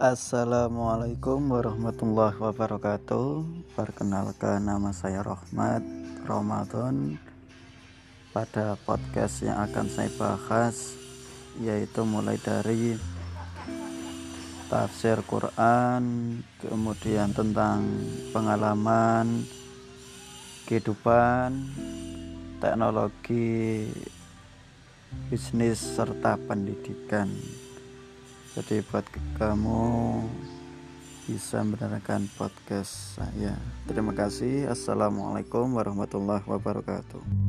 Assalamualaikum warahmatullahi wabarakatuh. Perkenalkan nama saya Rahmat Ramadan. Pada podcast yang akan saya bahas Yaitu mulai dari Tafsir Quran Kemudian tentang pengalaman Kehidupan Teknologi Bisnis serta pendidikan jadi buat kamu bisa mendengarkan podcast saya. Terima kasih. Assalamualaikum warahmatullahi wabarakatuh